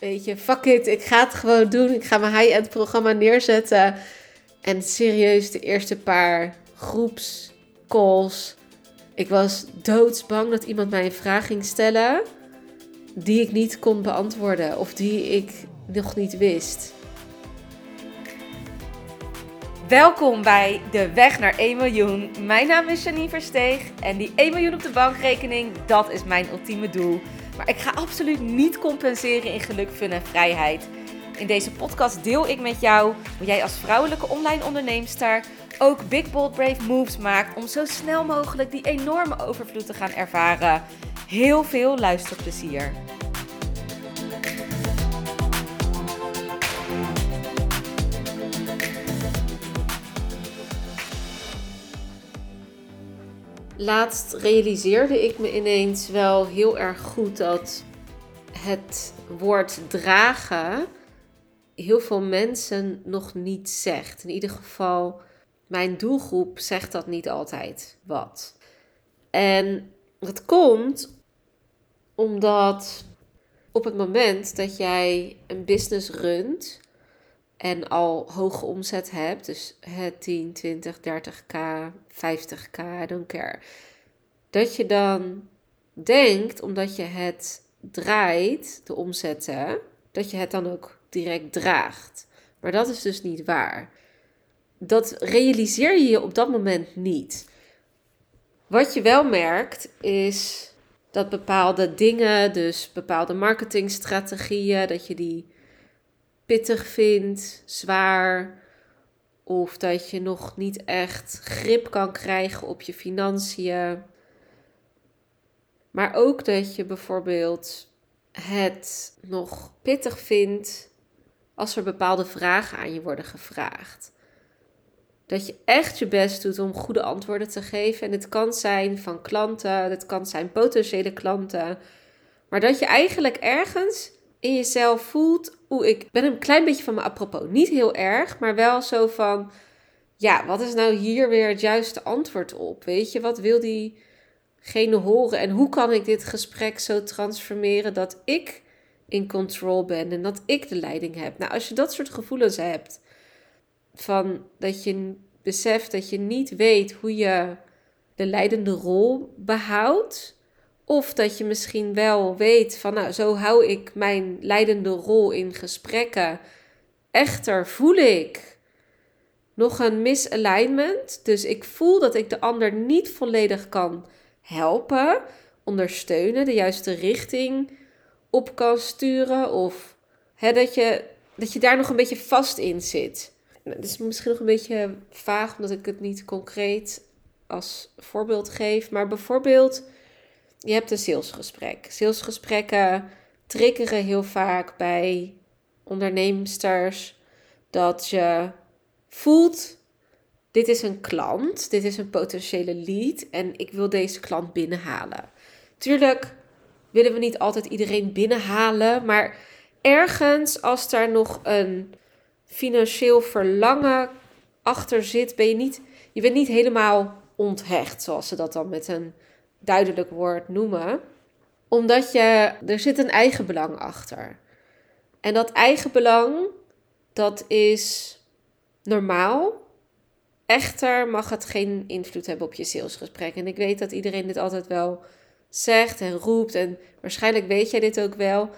weet je, fuck it, ik ga het gewoon doen. Ik ga mijn high-end programma neerzetten. En serieus, de eerste paar groepscalls. Ik was doodsbang dat iemand mij een vraag ging stellen die ik niet kon beantwoorden of die ik nog niet wist. Welkom bij De Weg naar 1 miljoen. Mijn naam is Janine Versteeg en die 1 miljoen op de bankrekening, dat is mijn ultieme doel. Maar ik ga absoluut niet compenseren in geluk, fun en vrijheid. In deze podcast deel ik met jou hoe jij als vrouwelijke online onderneemster ook big bold brave moves maakt om zo snel mogelijk die enorme overvloed te gaan ervaren. Heel veel luisterplezier. Laatst realiseerde ik me ineens wel heel erg goed dat het woord dragen heel veel mensen nog niet zegt. In ieder geval, mijn doelgroep zegt dat niet altijd wat. En dat komt omdat op het moment dat jij een business runt en al hoge omzet hebt, dus het 10, 20, 30k, 50k, I don't care, dat je dan denkt, omdat je het draait, de omzetten, dat je het dan ook direct draagt. Maar dat is dus niet waar. Dat realiseer je je op dat moment niet. Wat je wel merkt is dat bepaalde dingen, dus bepaalde marketingstrategieën, dat je die pittig vindt, zwaar, of dat je nog niet echt grip kan krijgen op je financiën. Maar ook dat je bijvoorbeeld het nog pittig vindt als er bepaalde vragen aan je worden gevraagd. Dat je echt je best doet om goede antwoorden te geven. En het kan zijn van klanten, het kan zijn potentiële klanten. Maar dat je eigenlijk ergens in jezelf voelt, hoe ik ben een klein beetje van me apropos. Niet heel erg, maar wel zo van, ja, wat is nou hier weer het juiste antwoord op? Weet je, wat wil diegene horen? En hoe kan ik dit gesprek zo transformeren dat ik in control ben en dat ik de leiding heb? Nou, als je dat soort gevoelens hebt, van dat je beseft dat je niet weet hoe je de leidende rol behoudt of dat je misschien wel weet van, nou, zo hou ik mijn leidende rol in gesprekken. Echter voel ik nog een misalignment. Dus ik voel dat ik de ander niet volledig kan helpen, ondersteunen, de juiste richting op kan sturen. Of hè, dat, je, dat je daar nog een beetje vast in zit. Het is misschien nog een beetje vaag, omdat ik het niet concreet als voorbeeld geef. Maar bijvoorbeeld je hebt een salesgesprek. Salesgesprekken triggeren heel vaak bij onderneemsters dat je voelt: dit is een klant, dit is een potentiële lead en ik wil deze klant binnenhalen. Tuurlijk willen we niet altijd iedereen binnenhalen, maar ergens als daar nog een financieel verlangen achter zit, ben je niet, je bent niet helemaal onthecht, zoals ze dat dan met een duidelijk woord noemen. Omdat je, er zit een eigen belang achter. En dat eigen belang, dat is normaal. Echter mag het geen invloed hebben op je salesgesprek. En ik weet dat iedereen dit altijd wel zegt en roept. En waarschijnlijk weet jij dit ook wel.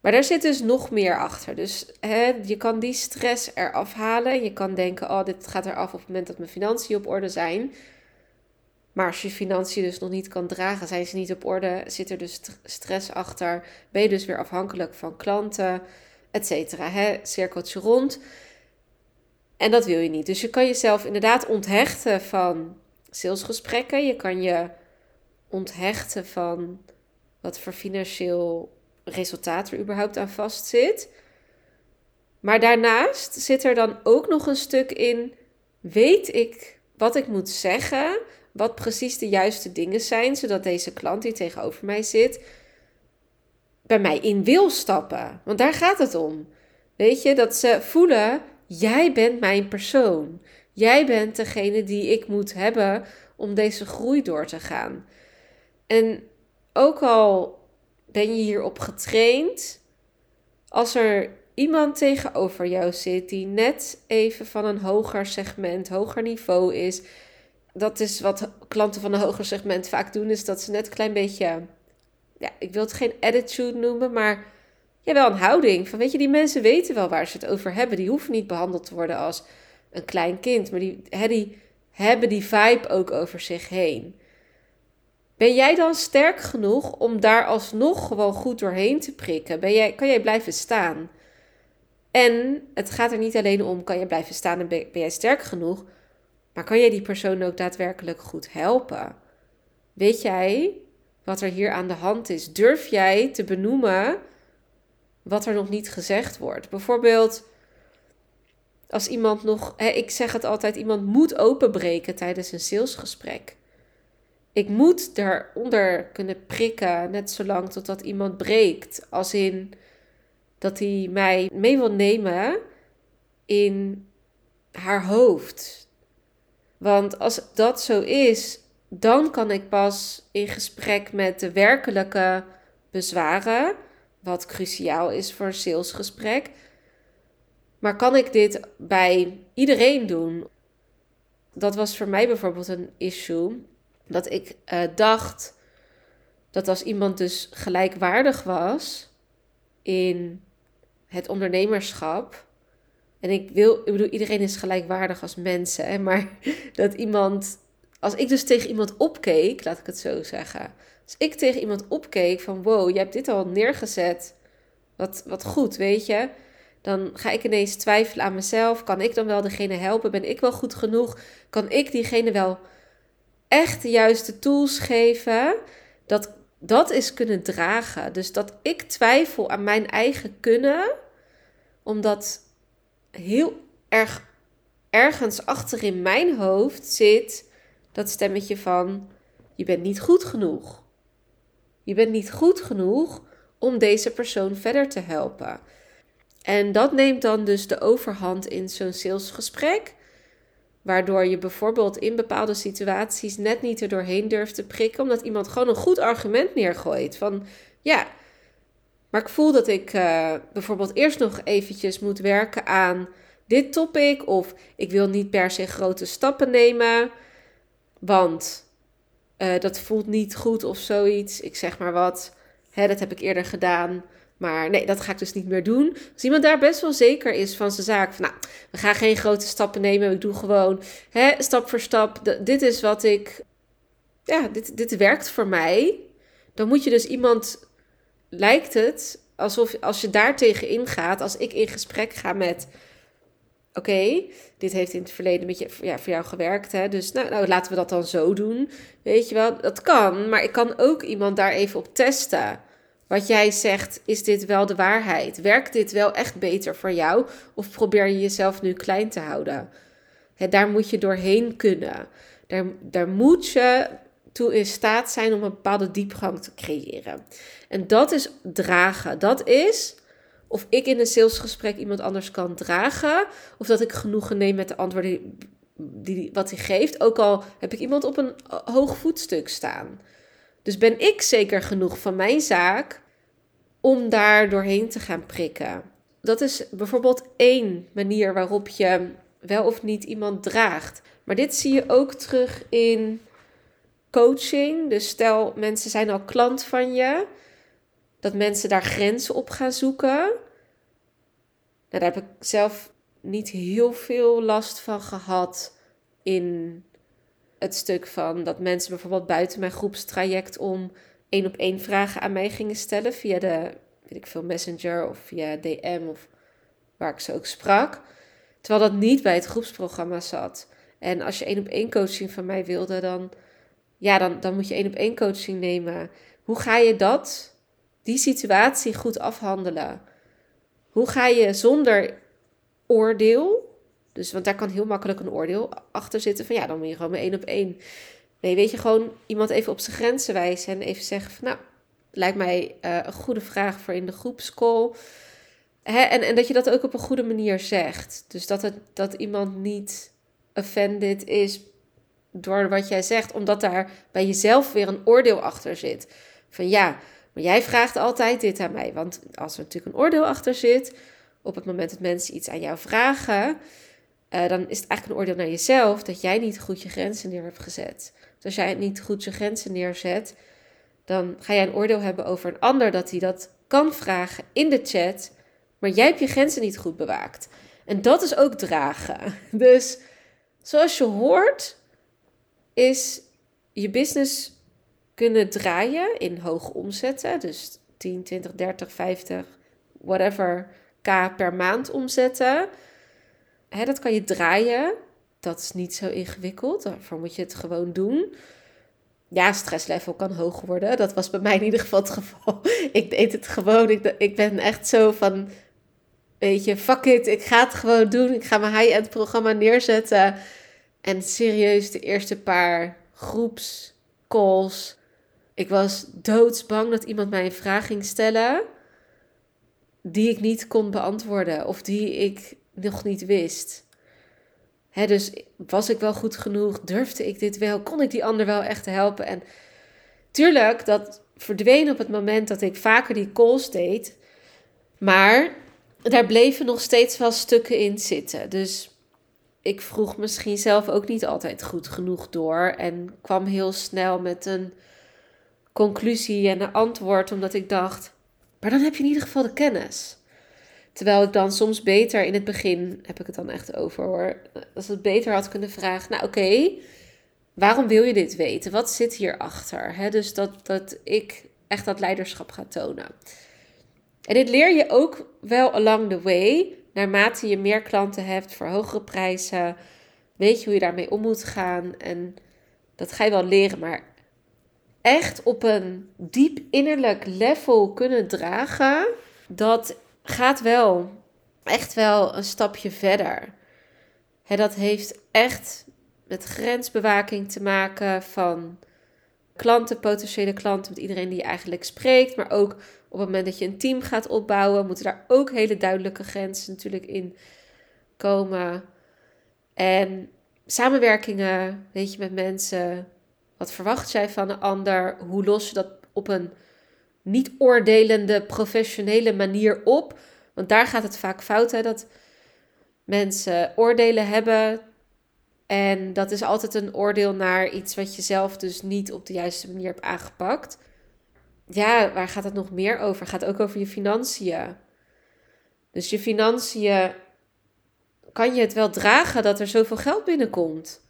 Maar daar zit dus nog meer achter. Dus hè, je kan die stress eraf halen. Je kan denken, oh, dit gaat eraf op het moment dat mijn financiën op orde zijn. Maar als je financiën dus nog niet kan dragen, zijn ze niet op orde, zit er dus stress achter, ben je dus weer afhankelijk van klanten, et cetera. Cirkeltje rond. En dat wil je niet. Dus je kan jezelf inderdaad onthechten van salesgesprekken. Je kan je onthechten van wat voor financieel resultaat er überhaupt aan vastzit. Maar daarnaast zit er dan ook nog een stuk in: weet ik wat ik moet zeggen? Wat precies de juiste dingen zijn, zodat deze klant die tegenover mij zit, bij mij in wil stappen. Want daar gaat het om. Weet je, dat ze voelen, jij bent mijn persoon. Jij bent degene die ik moet hebben om deze groei door te gaan. En ook al ben je hierop getraind, als er iemand tegenover jou zit die net even van een hoger segment, hoger niveau is. Dat is wat klanten van een hoger segment vaak doen, is dat ze net een klein beetje, ja, ik wil het geen attitude noemen, maar ja, wel een houding. Van weet je, die mensen weten wel waar ze het over hebben. Die hoeven niet behandeld te worden als een klein kind, maar die, die hebben die vibe ook over zich heen. Ben jij dan sterk genoeg om daar alsnog gewoon goed doorheen te prikken? Ben jij, kan jij blijven staan? En het gaat er niet alleen om, kan je blijven staan en ben, jij sterk genoeg? Maar kan jij die persoon ook daadwerkelijk goed helpen? Weet jij wat er hier aan de hand is? Durf jij te benoemen wat er nog niet gezegd wordt? Bijvoorbeeld, als iemand nog, hè, ik zeg het altijd, iemand moet openbreken tijdens een salesgesprek. Ik moet daaronder kunnen prikken, net zolang totdat iemand breekt. Als in dat hij mij mee wil nemen in haar hoofd. Want als dat zo is, dan kan ik pas in gesprek met de werkelijke bezwaren, wat cruciaal is voor een salesgesprek. Maar kan ik dit bij iedereen doen? Dat was voor mij bijvoorbeeld een issue. Dat ik uh, dacht dat als iemand dus gelijkwaardig was in het ondernemerschap. En ik wil, ik bedoel, iedereen is gelijkwaardig als mensen. Hè, maar dat iemand, als ik dus tegen iemand opkeek, laat ik het zo zeggen. Als ik tegen iemand opkeek van wow, je hebt dit al neergezet. Wat, wat goed, weet je. Dan ga ik ineens twijfelen aan mezelf. Kan ik dan wel degene helpen? Ben ik wel goed genoeg? Kan ik diegene wel echt de juiste tools geven? Dat dat is kunnen dragen. Dus dat ik twijfel aan mijn eigen kunnen, omdat heel erg ergens achter in mijn hoofd zit dat stemmetje van: je bent niet goed genoeg. Je bent niet goed genoeg om deze persoon verder te helpen. En dat neemt dan dus de overhand in zo'n salesgesprek. Waardoor je bijvoorbeeld in bepaalde situaties net niet er doorheen durft te prikken, omdat iemand gewoon een goed argument neergooit. Van ja, maar ik voel dat ik uh, bijvoorbeeld eerst nog eventjes moet werken aan dit topic. Of ik wil niet per se grote stappen nemen, want uh, dat voelt niet goed of zoiets. Ik zeg maar wat. Hè, dat heb ik eerder gedaan. Maar nee, dat ga ik dus niet meer doen. Als iemand daar best wel zeker is van zijn zaak, van nou, we gaan geen grote stappen nemen. Ik doe gewoon hè, stap voor stap. dit is wat ik, ja, dit, dit werkt voor mij. Dan moet je dus iemand, lijkt het, alsof als je daar tegen ingaat, als ik in gesprek ga met, oké, dit heeft in het verleden met je, ja, voor jou gewerkt, hè, dus nou, nou, laten we dat dan zo doen. Weet je wel, dat kan, maar ik kan ook iemand daar even op testen wat jij zegt, is dit wel de waarheid? Werkt dit wel echt beter voor jou? Of probeer je jezelf nu klein te houden? daar moet je doorheen kunnen. Daar, daar moet je toe in staat zijn om een bepaalde diepgang te creëren. En dat is dragen. Dat is of ik in een salesgesprek iemand anders kan dragen, of dat ik genoegen neem met de antwoorden die, die, wat hij geeft, ook al heb ik iemand op een hoog voetstuk staan. Dus ben ik zeker genoeg van mijn zaak om daar doorheen te gaan prikken? Dat is bijvoorbeeld één manier waarop je wel of niet iemand draagt. Maar dit zie je ook terug in coaching. Dus stel mensen zijn al klant van je, dat mensen daar grenzen op gaan zoeken. Nou, daar heb ik zelf niet heel veel last van gehad in het stuk van dat mensen bijvoorbeeld buiten mijn groepstraject om één op één vragen aan mij gingen stellen via de, weet ik veel, Messenger of via DM of waar ik ze ook sprak. Terwijl dat niet bij het groepsprogramma zat. En als je één op één coaching van mij wilde, dan, ja, dan, dan moet je één op één coaching nemen. Hoe ga je dat, die situatie goed afhandelen? Hoe ga je zonder oordeel dus, want daar kan heel makkelijk een oordeel achter zitten van ja, dan moet je gewoon maar één op één. Nee, weet je, gewoon iemand even op zijn grenzen wijzen en even zeggen van nou, lijkt mij uh, een goede vraag voor in de groepscall. Hè? En, en dat je dat ook op een goede manier zegt. Dus dat, het, dat iemand niet offended is door wat jij zegt, omdat daar bij jezelf weer een oordeel achter zit. Van ja, Maar jij vraagt altijd dit aan mij. Want als er natuurlijk een oordeel achter zit, op het moment dat mensen iets aan jou vragen, uh, dan is het eigenlijk een oordeel naar jezelf dat jij niet goed je grenzen neer hebt gezet. Dus als jij niet goed je grenzen neerzet, dan ga jij een oordeel hebben over een ander dat hij dat kan vragen in de chat, maar jij hebt je grenzen niet goed bewaakt. En dat is ook dragen. Dus zoals je hoort, is je business kunnen draaien in hoge omzetten. Dus 10, 20, 30, 50, whatever k per maand omzetten. Hè, dat kan je draaien. Dat is niet zo ingewikkeld. Daarvoor moet je het gewoon doen. Ja, stresslevel kan hoog worden. Dat was bij mij in ieder geval het geval. Ik deed het gewoon. Ik, ik ben echt zo van weet je, fuck it, ik ga het gewoon doen. Ik ga mijn high-end programma neerzetten. En serieus, de eerste paar groepscalls. Ik was doodsbang dat iemand mij een vraag ging stellen. Die ik niet kon beantwoorden. Of die ik nog niet wist. Dus was ik wel goed genoeg? Durfde ik dit wel? Kon ik die ander wel echt helpen? En tuurlijk, dat verdween op het moment dat ik vaker die calls deed. Maar daar bleven nog steeds wel stukken in zitten. Dus ik vroeg misschien zelf ook niet altijd goed genoeg door. En kwam heel snel met een conclusie en een antwoord, omdat ik dacht: maar dan heb je in ieder geval de kennis. Terwijl ik dan soms beter in het begin, heb ik het dan echt over hoor, als het beter had kunnen vragen: Nou, oké, waarom wil je dit weten? Wat zit hierachter? He, dus dat, dat ik echt dat leiderschap ga tonen. En dit leer je ook wel along the way. Naarmate je meer klanten hebt voor hogere prijzen, weet je hoe je daarmee om moet gaan. En dat ga je wel leren. Maar echt op een diep innerlijk level kunnen dragen, dat gaat wel echt wel een stapje verder. Dat heeft echt met grensbewaking te maken van klanten, potentiële klanten, met iedereen die je eigenlijk spreekt, maar ook op het moment dat je een team gaat opbouwen, moeten daar ook hele duidelijke grenzen natuurlijk in komen. En samenwerkingen, weet je, met mensen. Wat verwacht jij van een ander? Hoe los je dat op een niet oordelende, professionele manier op? Want daar gaat het vaak fout, hè? Dat mensen oordelen hebben. En dat is altijd een oordeel naar iets wat je zelf dus niet op de juiste manier hebt aangepakt ja, waar gaat het nog meer over? Het gaat ook over je financiën. Dus je financiën, kan je het wel dragen dat er zoveel geld binnenkomt?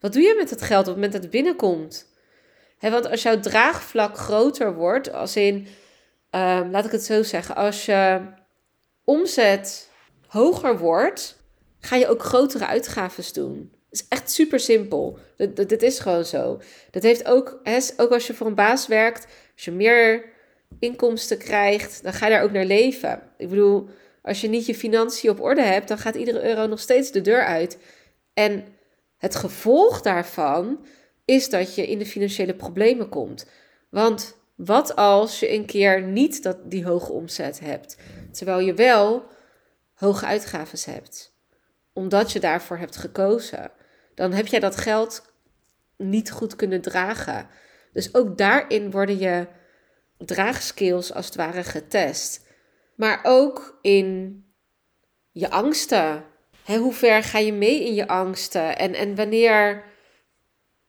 Wat doe je met het geld op het moment dat het binnenkomt? want als jouw draagvlak groter wordt, als in, ehm, laat ik het zo zeggen, als je omzet hoger wordt, ga je ook grotere uitgaven doen. Het is echt super simpel. Dit, is gewoon zo. Dat heeft ook, ook als je voor een baas werkt, als je meer inkomsten krijgt, dan ga je daar ook naar leven. Ik bedoel, als je niet je financiën op orde hebt, dan gaat iedere euro nog steeds de deur uit. En het gevolg daarvan is dat je in de financiële problemen komt. Want wat als je een keer niet dat, die hoge omzet hebt, terwijl je wel hoge uitgaven hebt, omdat je daarvoor hebt gekozen? Dan heb jij dat geld niet goed kunnen dragen. Dus ook daarin worden je draagskills als het ware getest. Maar ook in je angsten. hoe ver ga je mee in je angsten? En, en wanneer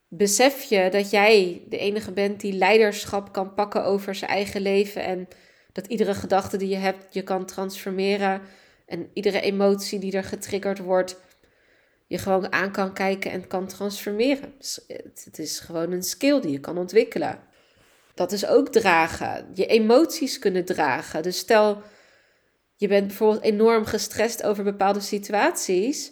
besef je dat jij de enige bent die leiderschap kan pakken over zijn eigen leven en dat iedere gedachte die je hebt je kan transformeren en iedere emotie die er getriggerd wordt je gewoon aan kan kijken en kan transformeren. Dus het is gewoon een skill die je kan ontwikkelen. Dat is ook dragen. Je emoties kunnen dragen. Dus stel, je bent bijvoorbeeld enorm gestrest over bepaalde situaties.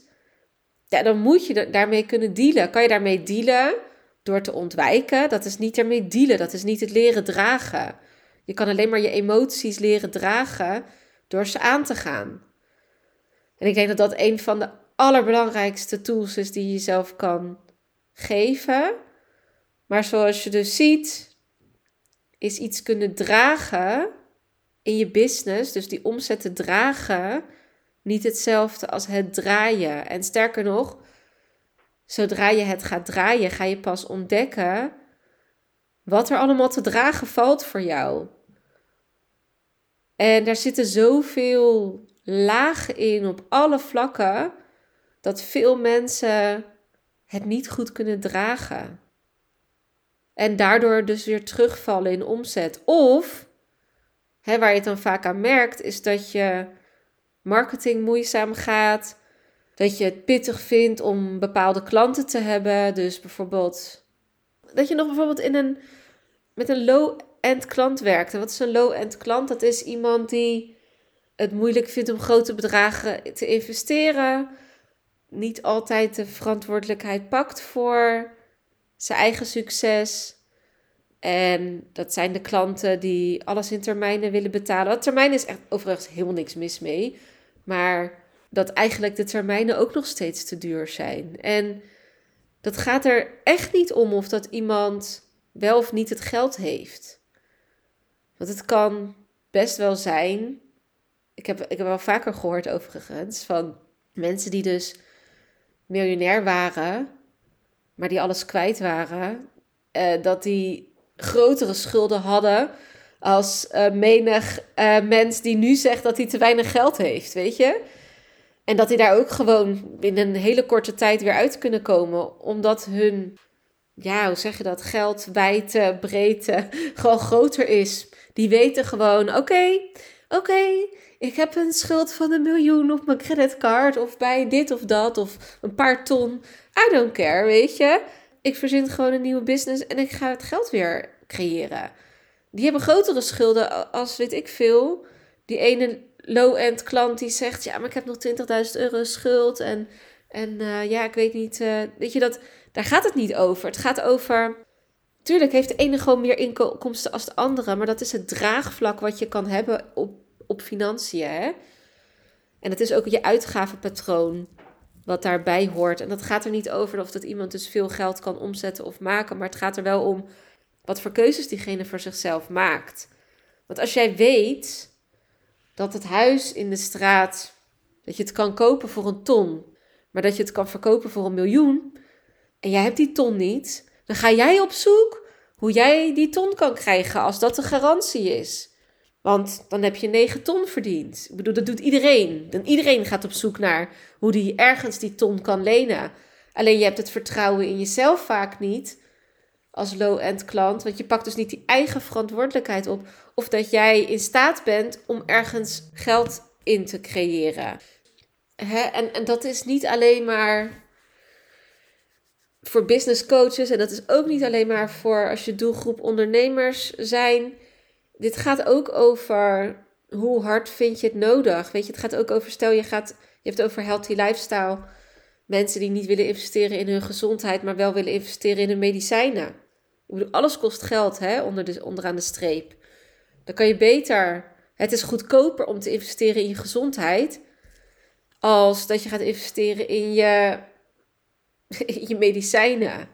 Ja, dan moet je daarmee kunnen dealen. Kan je daarmee dealen door te ontwijken? Dat is niet ermee dealen. Dat is niet het leren dragen. Je kan alleen maar je emoties leren dragen door ze aan te gaan. En ik denk dat dat een van de allerbelangrijkste tools is die je jezelf kan geven. Maar zoals je dus ziet, is iets kunnen dragen in je business, dus die omzet te dragen, niet hetzelfde als het draaien. En sterker nog, zodra je het gaat draaien, ga je pas ontdekken wat er allemaal te dragen valt voor jou. En daar zitten zoveel lagen in op alle vlakken dat veel mensen het niet goed kunnen dragen. En daardoor dus weer terugvallen in omzet. Of, hè, waar je het dan vaak aan merkt, is dat je marketing moeizaam gaat. Dat je het pittig vindt om bepaalde klanten te hebben. Dus bijvoorbeeld, dat je nog bijvoorbeeld in een, met een low-end klant werkt. En wat is een low-end klant? Dat is iemand die het moeilijk vindt om grote bedragen te investeren. Niet altijd de verantwoordelijkheid pakt voor zijn eigen succes. En dat zijn de klanten die alles in termijnen willen betalen. Termijn is echt overigens helemaal niks mis mee. Maar dat eigenlijk de termijnen ook nog steeds te duur zijn. En dat gaat er echt niet om of dat iemand wel of niet het geld heeft. Want het kan best wel zijn. Ik heb, ik heb wel vaker gehoord overigens van mensen die dus miljonair waren, maar die alles kwijt waren. Uh, dat die grotere schulden hadden als uh, menig uh, mens die nu zegt dat hij te weinig geld heeft, weet je? En dat die daar ook gewoon binnen een hele korte tijd weer uit kunnen komen, omdat hun, ja, hoe zeg je dat, geld, wijdte, breedte gewoon groter is. Die weten gewoon, oké, oké, ik heb een schuld van een miljoen op mijn creditcard of bij dit of dat of een paar ton. I don't care, weet je. Ik verzin gewoon een nieuwe business en ik ga het geld weer creëren. Die hebben grotere schulden als, weet ik veel, die ene low-end klant die zegt, ja, maar ik heb nog 20.000 euro schuld en, en uh, ja, ik weet niet, uh, weet je, dat, daar gaat het niet over. Het gaat over, tuurlijk heeft de ene gewoon meer inkomsten als de andere, maar dat is het draagvlak wat je kan hebben op, op financiën, hè. En het is ook je uitgavenpatroon wat daarbij hoort. En dat gaat er niet over of dat iemand dus veel geld kan omzetten of maken, maar het gaat er wel om wat voor keuzes diegene voor zichzelf maakt. Want als jij weet dat het huis in de straat, dat je het kan kopen voor een ton, maar dat je het kan verkopen voor een miljoen, en jij hebt die ton niet, dan ga jij op zoek hoe jij die ton kan krijgen als dat de garantie is. Want dan heb je 9 ton verdiend. Ik bedoel, dat doet iedereen. Dan iedereen gaat op zoek naar hoe die ergens die ton kan lenen. Alleen je hebt het vertrouwen in jezelf vaak niet als low-end klant. Want je pakt dus niet die eigen verantwoordelijkheid op. Of dat jij in staat bent om ergens geld in te creëren. Hè? En, en dat is niet alleen maar voor business coaches. En dat is ook niet alleen maar voor als je doelgroep ondernemers zijn. Dit gaat ook over hoe hard vind je het nodig. Weet je, het gaat ook over, stel je gaat, je hebt het over healthy lifestyle. Mensen die niet willen investeren in hun gezondheid, maar wel willen investeren in hun medicijnen. Ik bedoel, alles kost geld hè, onder de, onderaan de streep. Dan kan je beter. Het is goedkoper om te investeren in je gezondheid. Als dat je gaat investeren in je, in je medicijnen.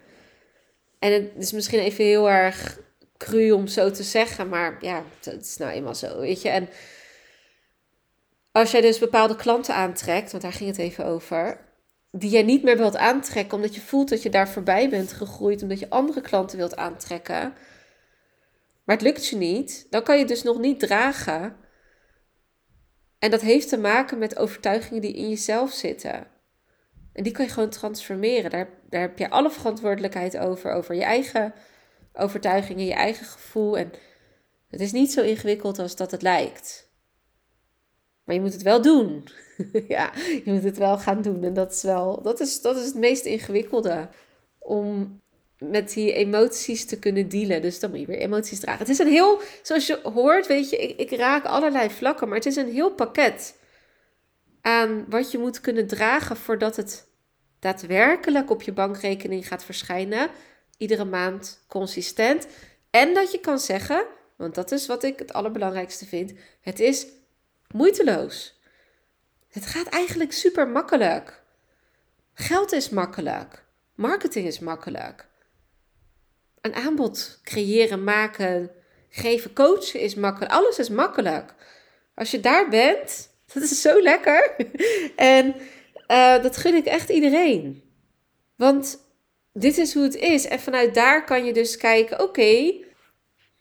En het is misschien even heel erg cru om zo te zeggen. Maar ja, het is nou eenmaal zo, weet je. En als jij dus bepaalde klanten aantrekt, want daar ging het even over die jij niet meer wilt aantrekken, omdat je voelt dat je daar voorbij bent gegroeid, omdat je andere klanten wilt aantrekken, maar het lukt je niet, dan kan je dus nog niet dragen. En dat heeft te maken met overtuigingen die in jezelf zitten. En die kan je gewoon transformeren. Daar, daar heb je alle verantwoordelijkheid over, over je eigen overtuigingen, je eigen gevoel. En het is niet zo ingewikkeld als dat het lijkt. Maar je moet het wel doen. ja, je moet het wel gaan doen. En dat is wel, dat is, dat is het meest ingewikkelde. Om met die emoties te kunnen dealen. Dus dan moet je weer emoties dragen. Het is een heel, zoals je hoort, weet je, ik, ik raak allerlei vlakken. Maar het is een heel pakket aan wat je moet kunnen dragen voordat het daadwerkelijk op je bankrekening gaat verschijnen. Iedere maand consistent. En dat je kan zeggen, want dat is wat ik het allerbelangrijkste vind. Het is moeiteloos. Het gaat eigenlijk super makkelijk. Geld is makkelijk. Marketing is makkelijk. Een aanbod creëren, maken, geven, coachen is makkelijk. Alles is makkelijk. Als je daar bent, dat is zo lekker. en uh, dat gun ik echt iedereen. Want dit is hoe het is. En vanuit daar kan je dus kijken: oké,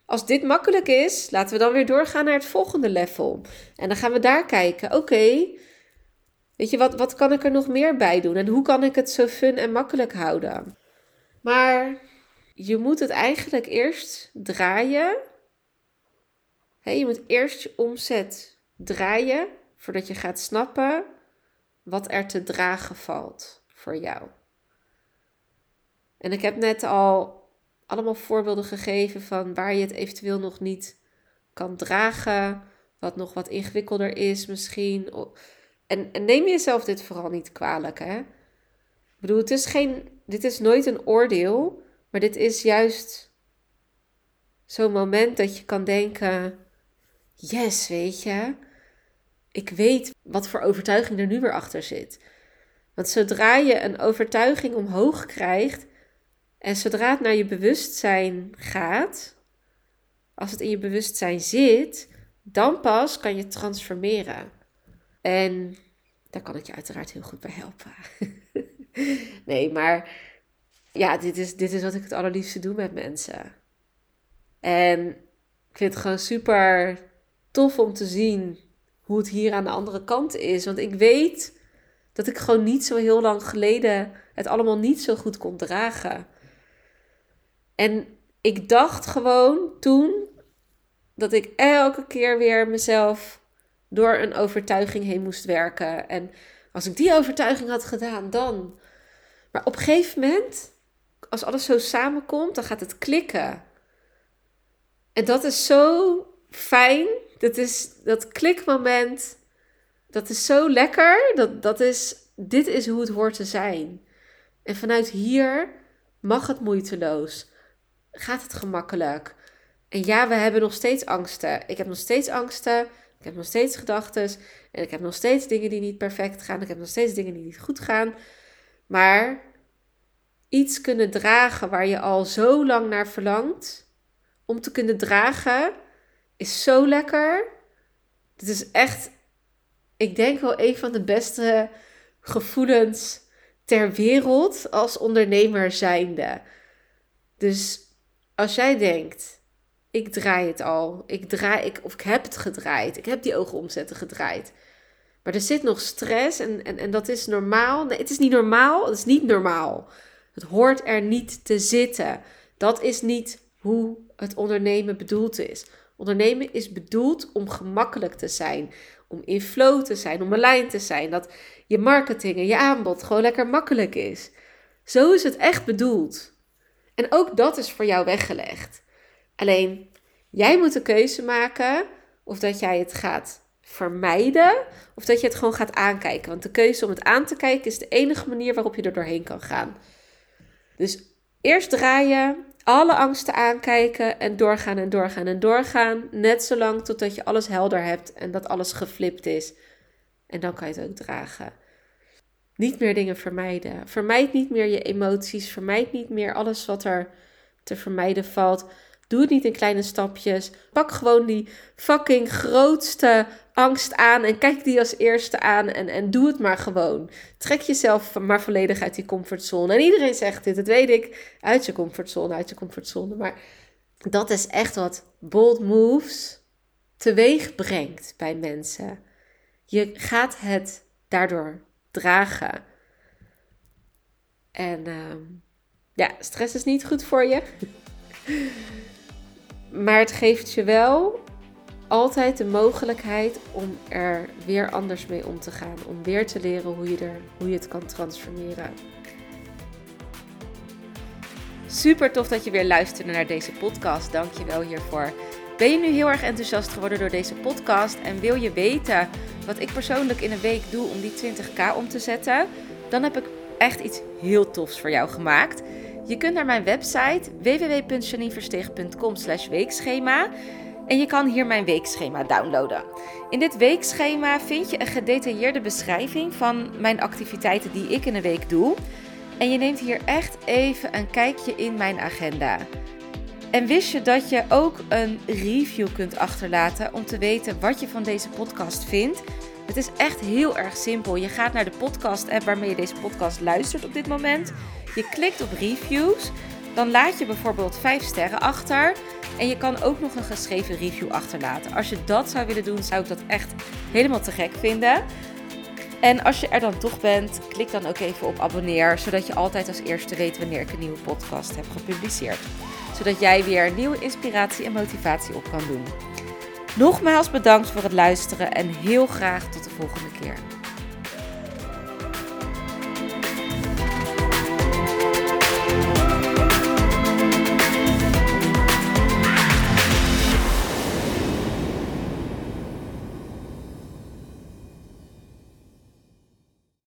als dit makkelijk is, laten we dan weer doorgaan naar het volgende level. En dan gaan we daar kijken. Oké, weet je, wat, wat kan ik er nog meer bij doen? En hoe kan ik het zo fun en makkelijk houden? Maar je moet het eigenlijk eerst draaien. je moet eerst je omzet draaien voordat je gaat snappen wat er te dragen valt voor jou. En ik heb net al allemaal voorbeelden gegeven van waar je het eventueel nog niet kan dragen, wat nog wat ingewikkelder is misschien. En, en neem jezelf dit vooral niet kwalijk, hè? Ik bedoel, het is geen, dit is nooit een oordeel, maar dit is juist zo'n moment dat je kan denken: yes, weet je, ik weet wat voor overtuiging er nu weer achter zit. Want zodra je een overtuiging omhoog krijgt, en zodra het naar je bewustzijn gaat, als het in je bewustzijn zit, dan pas kan je transformeren. En daar kan ik je uiteraard heel goed bij helpen. nee, maar ja, dit is, dit is wat ik het allerliefste doe met mensen. En ik vind het gewoon super tof om te zien hoe het hier aan de andere kant is. Want ik weet dat ik gewoon niet zo heel lang geleden het allemaal niet zo goed kon dragen. En ik dacht gewoon toen dat ik elke keer weer mezelf door een overtuiging heen moest werken. En als ik die overtuiging had gedaan, dan. Maar op een gegeven moment, als alles zo samenkomt, dan gaat het klikken. En dat is zo fijn. Dat is dat klikmoment. Dat is zo lekker. Dat, dat is, dit is hoe het hoort te zijn. En vanuit hier mag het moeiteloos gaat het gemakkelijk. En ja, we hebben nog steeds angsten. Ik heb nog steeds angsten. Ik heb nog steeds gedachten. En ik heb nog steeds dingen die niet perfect gaan. Ik heb nog steeds dingen die niet goed gaan. Maar iets kunnen dragen waar je al zo lang naar verlangt. Om te kunnen dragen is zo lekker. Het is echt, ik denk wel een van de beste gevoelens ter wereld als ondernemer zijnde. Dus als jij denkt, ik draai het al, ik draai, ik, of ik heb het gedraaid, ik heb die ogen omzetten gedraaid. Maar er zit nog stress en, en, en dat is normaal. Nee, het is niet normaal, het is niet normaal. Het hoort er niet te zitten. Dat is niet hoe het ondernemen bedoeld is. Ondernemen is bedoeld om gemakkelijk te zijn, om in flow te zijn, om lijn te zijn. Dat je marketing en je aanbod gewoon lekker makkelijk is. Zo is het echt bedoeld. En ook dat is voor jou weggelegd. Alleen, jij moet de keuze maken of dat jij het gaat vermijden of dat je het gewoon gaat aankijken. Want de keuze om het aan te kijken is de enige manier waarop je er doorheen kan gaan. Dus eerst draaien, alle angsten aankijken en doorgaan en doorgaan en doorgaan. Net zolang totdat je alles helder hebt en dat alles geflipt is. En dan kan je het ook dragen. Niet meer dingen vermijden. Vermijd niet meer je emoties. Vermijd niet meer alles wat er te vermijden valt. Doe het niet in kleine stapjes. Pak gewoon die fucking grootste angst aan en kijk die als eerste aan en, en doe het maar gewoon. Trek jezelf maar volledig uit die comfortzone. En iedereen zegt dit, dat weet ik, uit je comfortzone, uit je comfortzone. Maar dat is echt wat bold moves teweeg brengt bij mensen. Je gaat het daardoor dragen. En uh, ja, stress is niet goed voor je. maar het geeft je wel altijd de mogelijkheid om er weer anders mee om te gaan. Om weer te leren hoe je, er, hoe je het kan transformeren. Super tof dat je weer luisterde naar deze podcast. Dank je wel hiervoor. Ben je nu heel erg enthousiast geworden door deze podcast en wil je weten wat ik persoonlijk in een week doe om die 20k om te zetten? Dan heb ik echt iets heel tofs voor jou gemaakt. Je kunt naar mijn website www.janineversteeg.com weekschema en je kan hier mijn weekschema downloaden. In dit weekschema vind je een gedetailleerde beschrijving van mijn activiteiten die ik in een week doe. En je neemt hier echt even een kijkje in mijn agenda. En wist je dat je ook een review kunt achterlaten om te weten wat je van deze podcast vindt? Het is echt heel erg simpel. Je gaat naar de podcast app waarmee je deze podcast luistert op dit moment. Je klikt op reviews. dan laat je bijvoorbeeld 5 sterren achter. En je kan ook nog een geschreven review achterlaten. Als je dat zou willen doen, zou ik dat echt helemaal te gek vinden. En als je er dan toch bent, klik dan ook even op abonneer, zodat je altijd als eerste weet wanneer ik een nieuwe podcast heb gepubliceerd. Zodat jij weer nieuwe inspiratie en motivatie op kan doen. Nogmaals bedankt voor het luisteren en heel graag tot de volgende keer.